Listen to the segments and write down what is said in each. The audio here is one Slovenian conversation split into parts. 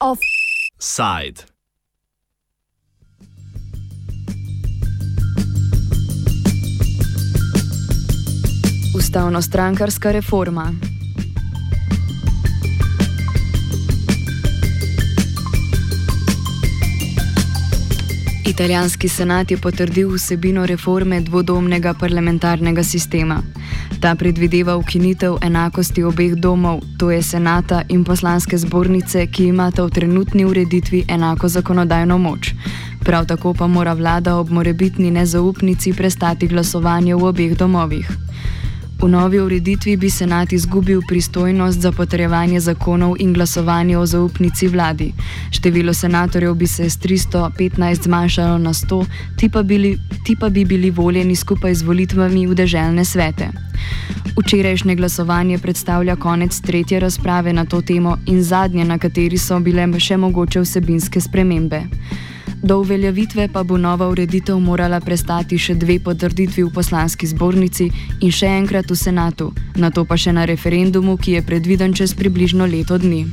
Offside. Ustavno-strankarska reforma. Italijanski senat je potrdil vsebino reforme dvodomnega parlamentarnega sistema. Ta predvideva ukinitev enakosti obeh domov, to je senata in poslanske zbornice, ki imata v trenutni ureditvi enako zakonodajno moč. Prav tako pa mora vlada ob morebitni nezaupnici prestati glasovanje v obeh domovih. V novi ureditvi bi senat izgubil pristojnost za potrjevanje zakonov in glasovanje o zaupnici vladi. Število senatorjev bi se z 315 zmanjšalo na 100, ti pa, bili, ti pa bi bili voljeni skupaj z volitvami v deželne svete. Včerajšnje glasovanje predstavlja konec tretje razprave na to temo in zadnje, na kateri so bile še mogoče vsebinske spremembe. Do uveljavitve pa bo nova ureditev morala prestati še dve potrditvi v poslanski zbornici in še enkrat v senatu, na to pa še na referendumu, ki je predviden čez približno leto dni.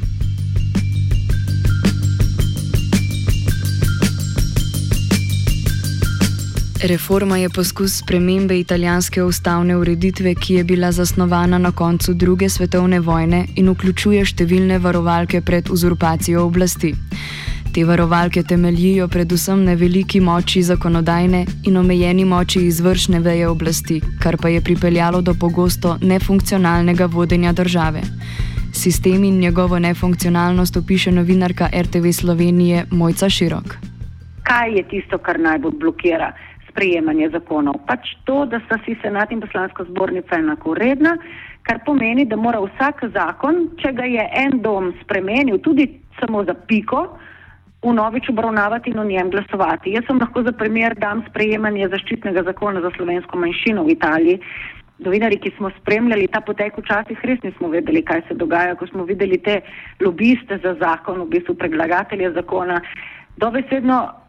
Reforma je poskus spremembe italijanske ustavne ureditve, ki je bila zasnovana na koncu druge svetovne vojne in vključuje številne varovalke pred uzurpacijo oblasti. Te varovalke temeljijo predvsem na veliki moči zakonodajne in omejeni moči izvršne veje oblasti, kar pa je pripeljalo do pogosto nefunkcionalnega vodenja države. Sistem in njegovo nefunkcionalnost opiše novinarka RTV Slovenije Mojca Širok. Kaj je tisto, kar najbolj blokira sprejemanje zakonov? Pač to, da sta si senat in poslanska zbornica enako uredna, kar pomeni, da mora vsak zakon, če ga je en dom spremenil, tudi samo za piko, vnovič obravnavati in o njem glasovati. Jaz sem lahko za primer dam sprejemanje zaščitnega zakona za slovensko manjšino v Italiji. Novinari, ki smo spremljali ta potek, včasih res nismo vedeli, kaj se dogaja, ko smo videli te lobiste za zakon, v bistvu predlagatelje zakona, dobesedno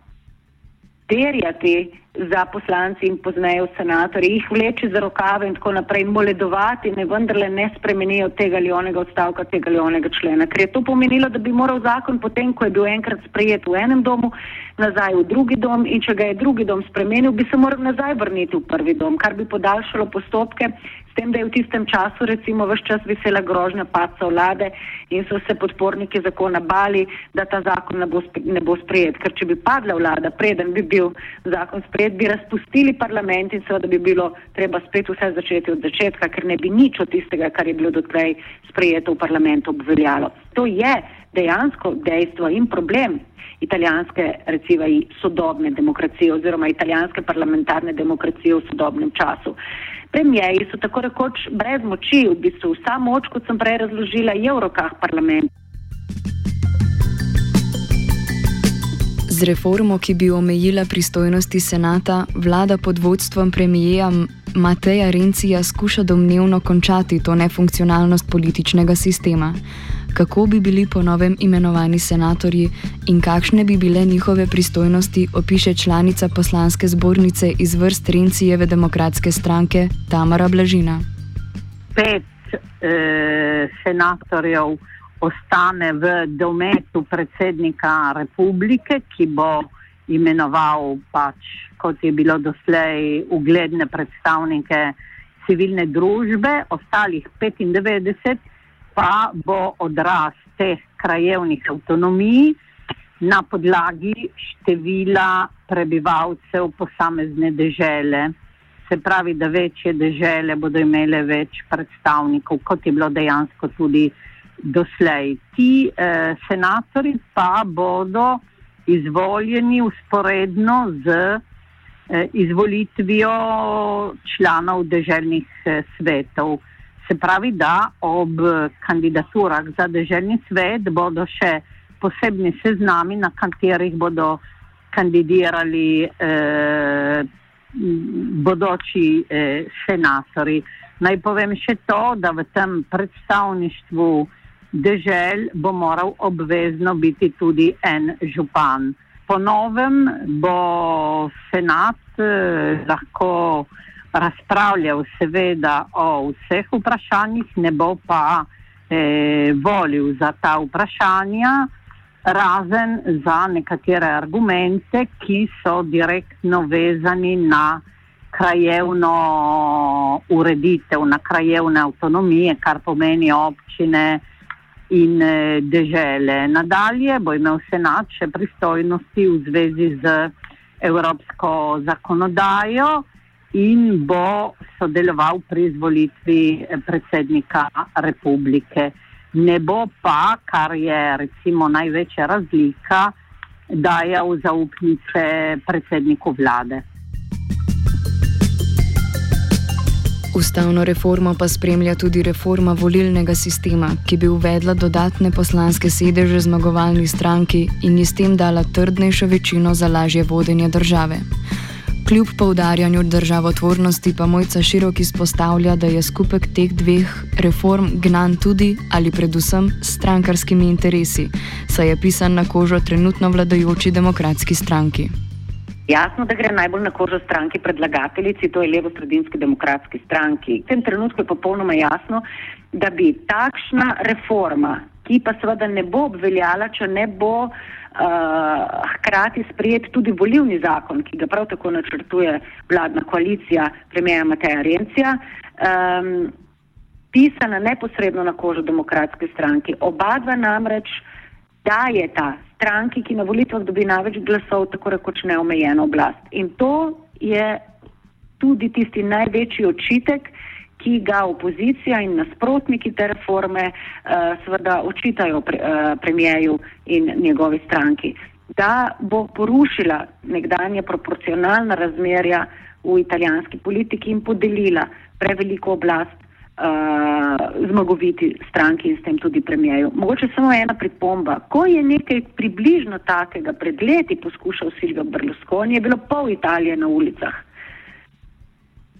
terjati za poslanci in pozneje v senatorji, jih vleči za rokave in tako naprej, moledovati, ne vendarle ne spremenijo tega ali onega odstavka, tega ali onega člena. Ker je to pomenilo, da bi moral zakon potem, ko je bil enkrat sprejet v enem domu, nazaj v drugi dom in če ga je drugi dom spremenil, bi se moral nazaj vrniti v prvi dom, kar bi podaljšalo postopke, s tem, da je v tistem času recimo vse čas vesela grožnja paca vlade in so se podporniki zakona bali, da ta zakon ne bo, ne bo sprejet. Ker če bi padla vlada, preden bi bil zakon sprejet, bi razpustili parlament in seveda bi bilo treba spet vse začeti od začetka, ker ne bi nič od tistega, kar je bilo dotlej sprejeto v parlamentu, obveljalo. To je dejansko dejstvo in problem italijanske, recimo, sodobne demokracije oziroma italijanske parlamentarne demokracije v sodobnem času. Premijeji so tako rekoč brez moči, v bistvu vsa moč, kot sem prej razložila, je v rokah parlamenta. Z reformo, ki bi omejila pristojnosti senata, vlada pod vodstvom premijeja Mateja Rencija skuša domnevno končati to nefunkcionalnost političnega sistema. Kako bi bili po novem imenovani senatorji in kakšne bi bile njihove pristojnosti, opiše članica poslanske zbornice iz vrst Rencijeve demokratske stranke Tamara Blažina. Pet eh, senatorjev ostane v dometu predsednika republike, ki bo imenoval pač, kot je bilo doslej, ugledne predstavnike civilne družbe, ostalih 95 pa bo odraz teh krajevnih avtonomij na podlagi števila prebivalcev posamezne dežele. Se pravi, da večje dežele bodo imele več predstavnikov, kot je bilo dejansko tudi doslej. Ti eh, senatori pa bodo izvoljeni usporedno z eh, izvolitvijo članov državnih eh, svetov. Se pravi, da ob kandidaturah za državni svet bodo še posebni seznami, na katerih bodo kandidirali eh, bodoči eh, senatori. Naj povem še to, da v tem predstavništvu dežel bo moral obvezno biti tudi en župan. Po novem bo senat eh, lahko razpravljal seveda o vseh vprašanjih, ne bo pa eh, volil za ta vprašanja, razen za nekatere argumente, ki so direktno vezani na krajevno ureditev, na krajevne avtonomije, kar pomeni občine in eh, dežele. Nadalje bo imel senat še pristojnosti v zvezi z evropsko zakonodajo in bo sodeloval pri izvolitvi eh, predsednika republike. Ne bo pa, kar je recimo največja razlika, dajal zaupnice predsedniku vlade. Ustavno reformo pa spremlja tudi reforma volilnega sistema, ki bi uvedla dodatne poslanske sedeže zmagovalni stranki in ji s tem dala trdnejšo večino za lažje vodenje države. Kljub poudarjanju državotvornosti pa mojca širok izpostavlja, da je skupek teh dveh reform gnan tudi ali predvsem strankarskimi interesi, saj je pisan na kožo trenutno vladajoči demokratski stranki. Jasno, da gre najbolj na kožo stranki predlagateljici, to je levo-sredinski demokratski stranki. V tem trenutku je popolnoma jasno, da bi takšna reforma, ki pa seveda ne bo obveljala, če ne bo uh, hkrati sprejet tudi volivni zakon, ki ga prav tako načrtuje vladna koalicija premijeja Mateja Rencija, um, pisana neposredno na kožo demokratske stranke. Oba dva namreč daje ta stranki, ki na volitvah dobi največ glasov, tako rekoč neomejeno oblast. In to je tudi tisti največji očitek, ki ga opozicija in nasprotniki te reforme uh, seveda očitajo pre, uh, premijeju in njegovi stranki. Da bo porušila nekdanje proporcionalna razmerja v italijanski politiki in podelila preveliko oblast uh, zmagoviti stranki in s tem tudi premijeju. Mogoče samo ena pripomba. Ko je nekaj približno takega pred leti poskušal Silvio Berlusconi, je bilo pol Italije na ulicah,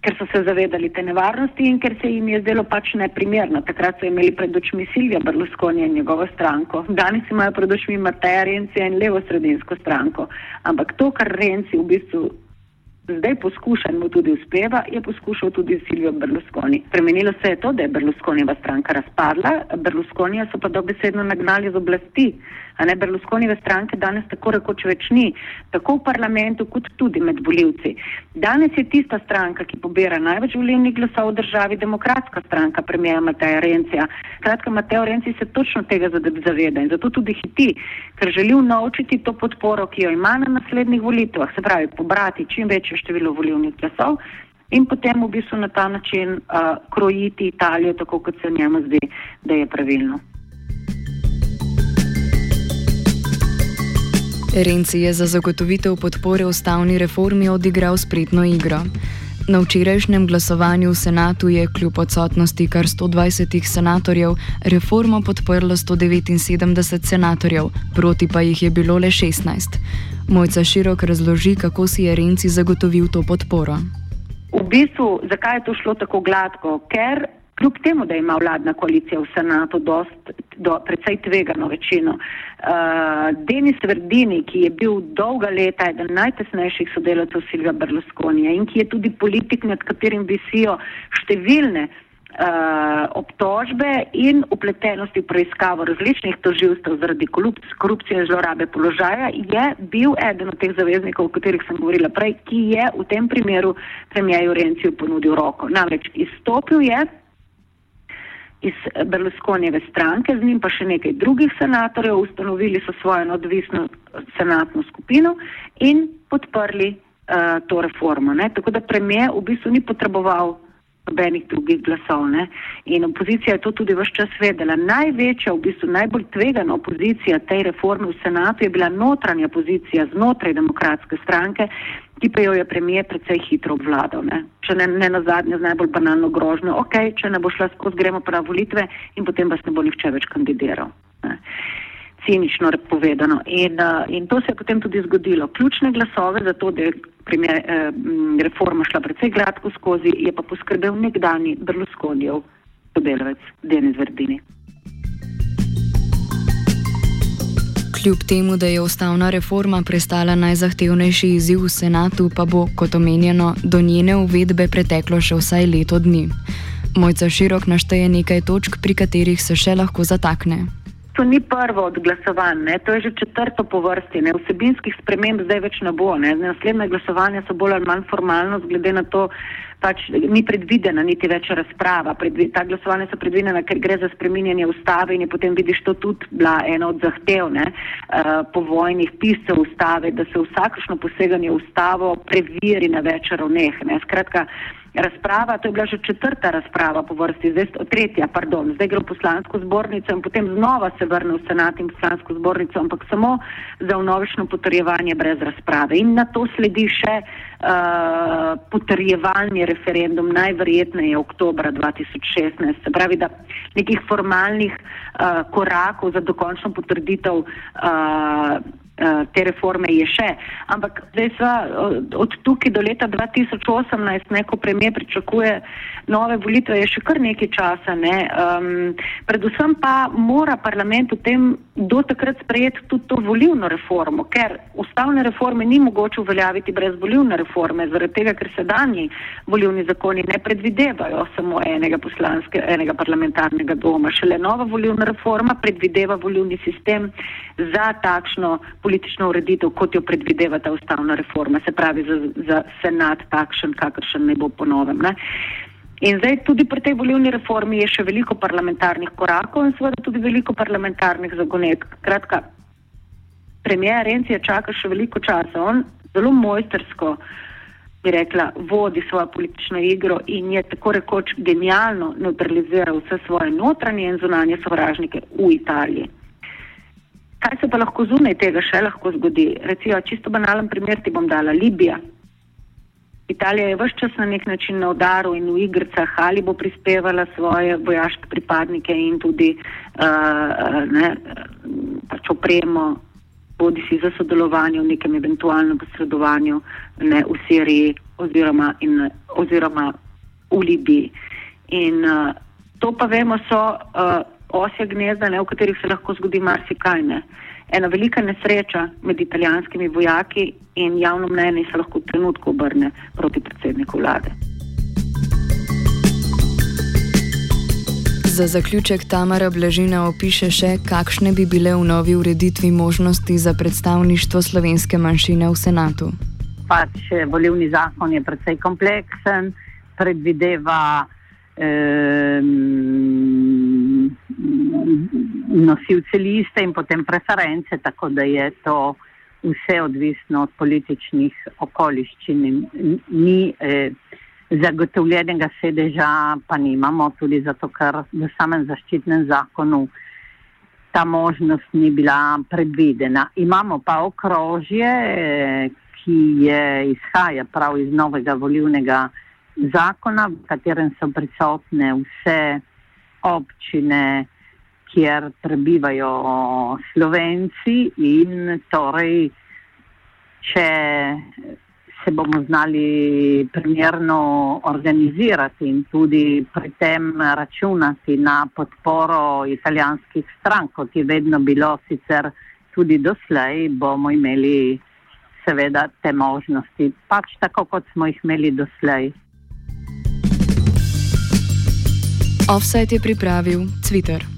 ker so se zavedali te nevarnosti in ker se jim je zdelo pač neprimerno. Takrat so imeli pred očmi Silvio Berlusconi in njegovo stranko. Danes imajo pred očmi Mateja Rencija in levo-sredinsko stranko. Ampak to, kar Renci v bistvu zdaj poskuša in mu tudi uspeva, je poskušal tudi Silvio Berlusconi. Premenilo se je to, da je Berlusconijeva stranka razpadla, Berlusconija so pa dobesedno nagnali z oblasti. A ne Berlusconijeve stranke danes tako rekoč več ni, tako v parlamentu, kot tudi med voljivci. Danes je tista stranka, ki pobira največ volilnih glasov v državi, demokratska stranka premijeja Mateja Rencija. Kratka, Mateo Renci se točno tega zaveda in zato tudi hiti, ker želi unovčiti to podporo, ki jo ima na naslednjih volitvah, se pravi, pobrati čim večje število volilnih glasov. In potem v bistvu na ta način uh, krojiti Italijo, tako kot se njemu zdi, da je pravilno. Renci je za zagotovitev podpore ustavni reformi odigral spretno igro. Na včerajšnjem glasovanju v senatu je kljub odsotnosti kar 120 senatorjev reformo podprlo 179 senatorjev, proti pa jih je bilo le 16. Mojca širok razloži, kako si je Renci zagotovil to podporo. V bistvu, zakaj je to šlo tako gladko? Ker kljub temu, da ima vladna koalicija v senatu dost, do, precej tvegano večino. Uh, Denis Verdini, ki je bil dolga leta eden najtesnejših sodelavcev Silvija Berlusconija in ki je tudi politik, nad katerim visijo številne obtožbe in upletenosti v preiskavo različnih toživstev zaradi korupcije in zlorabe položaja, je bil eden od teh zaveznikov, o katerih sem govorila prej, ki je v tem primeru premijeju Renciju ponudil roko. Namreč izstopil je iz Berlusconijeve stranke, z njim pa še nekaj drugih senatorjev, ustanovili so svojo neodvisno senatno skupino in podprli uh, to reformo. Ne? Tako da premijer v bistvu ni potreboval nobenih drugih glasov. Ne? In opozicija je to tudi vse čas vedela. Največja, v bistvu najbolj tvegana opozicija tej reformi v senatu je bila notranja opozicija znotraj demokratske stranke, ki pa jo je premijer precej hitro obvladal. Ne? Če ne, ne na zadnje z najbolj banalno grožnjo, ok, če ne bo šla skozi, gremo pa na volitve in potem vas ne bo nihče več kandidiral. Cinično povedano. In, uh, in to se je potem tudi zgodilo. Ključne glasove za to, da je primer, eh, reforma šla precej gladko skozi, je pa poskrbel nekdani Berlusconijev sodelavec Denis Verdini. Kljub temu, da je ustavna reforma prestala najzahtevnejši izziv v senatu, pa bo, kot omenjeno, do njene uvedbe preteklo še vsaj leto dni. Mojca Širok našteje nekaj točk, pri katerih se še lahko zatakne. To ni prvo od glasovanj, ne? to je že četrto po vrsti. Ne? Vsebinskih sprememb zdaj več ne bo. Ne? Naslednje glasovanja so bolj ali manj formalno, glede na to, pač ni predvidena niti več razprava. Predvi, ta glasovanja so predvidena, ker gre za spreminjanje ustave in je potem vidiš to tudi bila ena od zahtev ne? uh, povojnih piscev ustave, da se vsakršno poseganje v ustavo preveri na več ravneh. Skratka, razprava, to je bila že četrta razprava po vrsti, zdaj tretja, pardon, zdaj gre v poslansko zbornico in potem znova se vrne v senat in poslansko zbornico, ampak samo za vnovično potrjevanje brez razprave. In na to sledi še uh, potrjevalni referendum, najverjetneje oktobra 2016. Se pravi, da nekih formalnih uh, korakov za dokončno potrditev uh, te reforme je še. Ampak zdaj sva od tukaj do leta 2018, ne, ko premijer pričakuje nove volitve, je še kar nekaj časa. Ne. Um, predvsem pa mora parlament v tem do takrat sprejeti tudi to volivno reformo, ker ustavne reforme ni mogoče uveljaviti brez volivne reforme, zaradi tega, ker sedanji volivni zakoni ne predvidevajo samo enega poslanske, enega parlamentarnega doma. Šele nova volivna reforma predvideva volivni sistem za takšno politično ureditev, kot jo predvideva ta ustavna reforma, se pravi za, za senat takšen, kakršen ne bo ponovem. Ne. In zdaj tudi pri tej volivni reformi je še veliko parlamentarnih korakov in seveda tudi veliko parlamentarnih zagonek. Kratka, premijer Renci je čakal še veliko časa. On zelo mojstersko, bi rekla, vodi svojo politično igro in je tako rekoč genialno neutraliziral vse svoje notranje in zunanje sovražnike v Italiji. Kaj se pa lahko zunaj tega še lahko zgodi? Recimo, čisto banalen primer ti bom dala, Libija. Italija je vse čas na nek način na udaru in v igricah ali bo prispevala svoje vojaške pripadnike in tudi uh, ne, pač opremo, bodi si za sodelovanje v nekem eventualnem posredovanju ne, v Siriji oziroma, in, oziroma v Libiji. In uh, to pa vemo so. Uh, osje gnezda, ne, v katerih se lahko zgodi marsikaj. Ne. Ena velika nesreča med italijanskimi vojaki in javno mnenje se lahko v trenutku obrne proti predsedniku vlade. Za zaključek Tamara Blažina opiše še, kakšne bi bile v novi ureditvi možnosti za predstavništvo slovenske manjšine v senatu. Pač eh, volivni zakon je precej kompleksen, predvideva eh, nosilce liste in potem preference, tako da je to vse odvisno od političnih okoliščin. Ni eh, zagotovljenega sedeža, pa nimamo tudi zato, ker v samem zaščitnem zakonu ta možnost ni bila predvidena. Imamo pa okrožje, eh, ki je izhaja prav iz novega volivnega zakona, v katerem so prisotne vse občine, kjer prebivajo Slovenci in torej, če se bomo znali primerno organizirati in tudi pri tem računati na podporo italijanskih strank, kot je vedno bilo sicer tudi doslej, bomo imeli seveda te možnosti, pač tako kot smo jih imeli doslej. Offset je pripravil Twitter.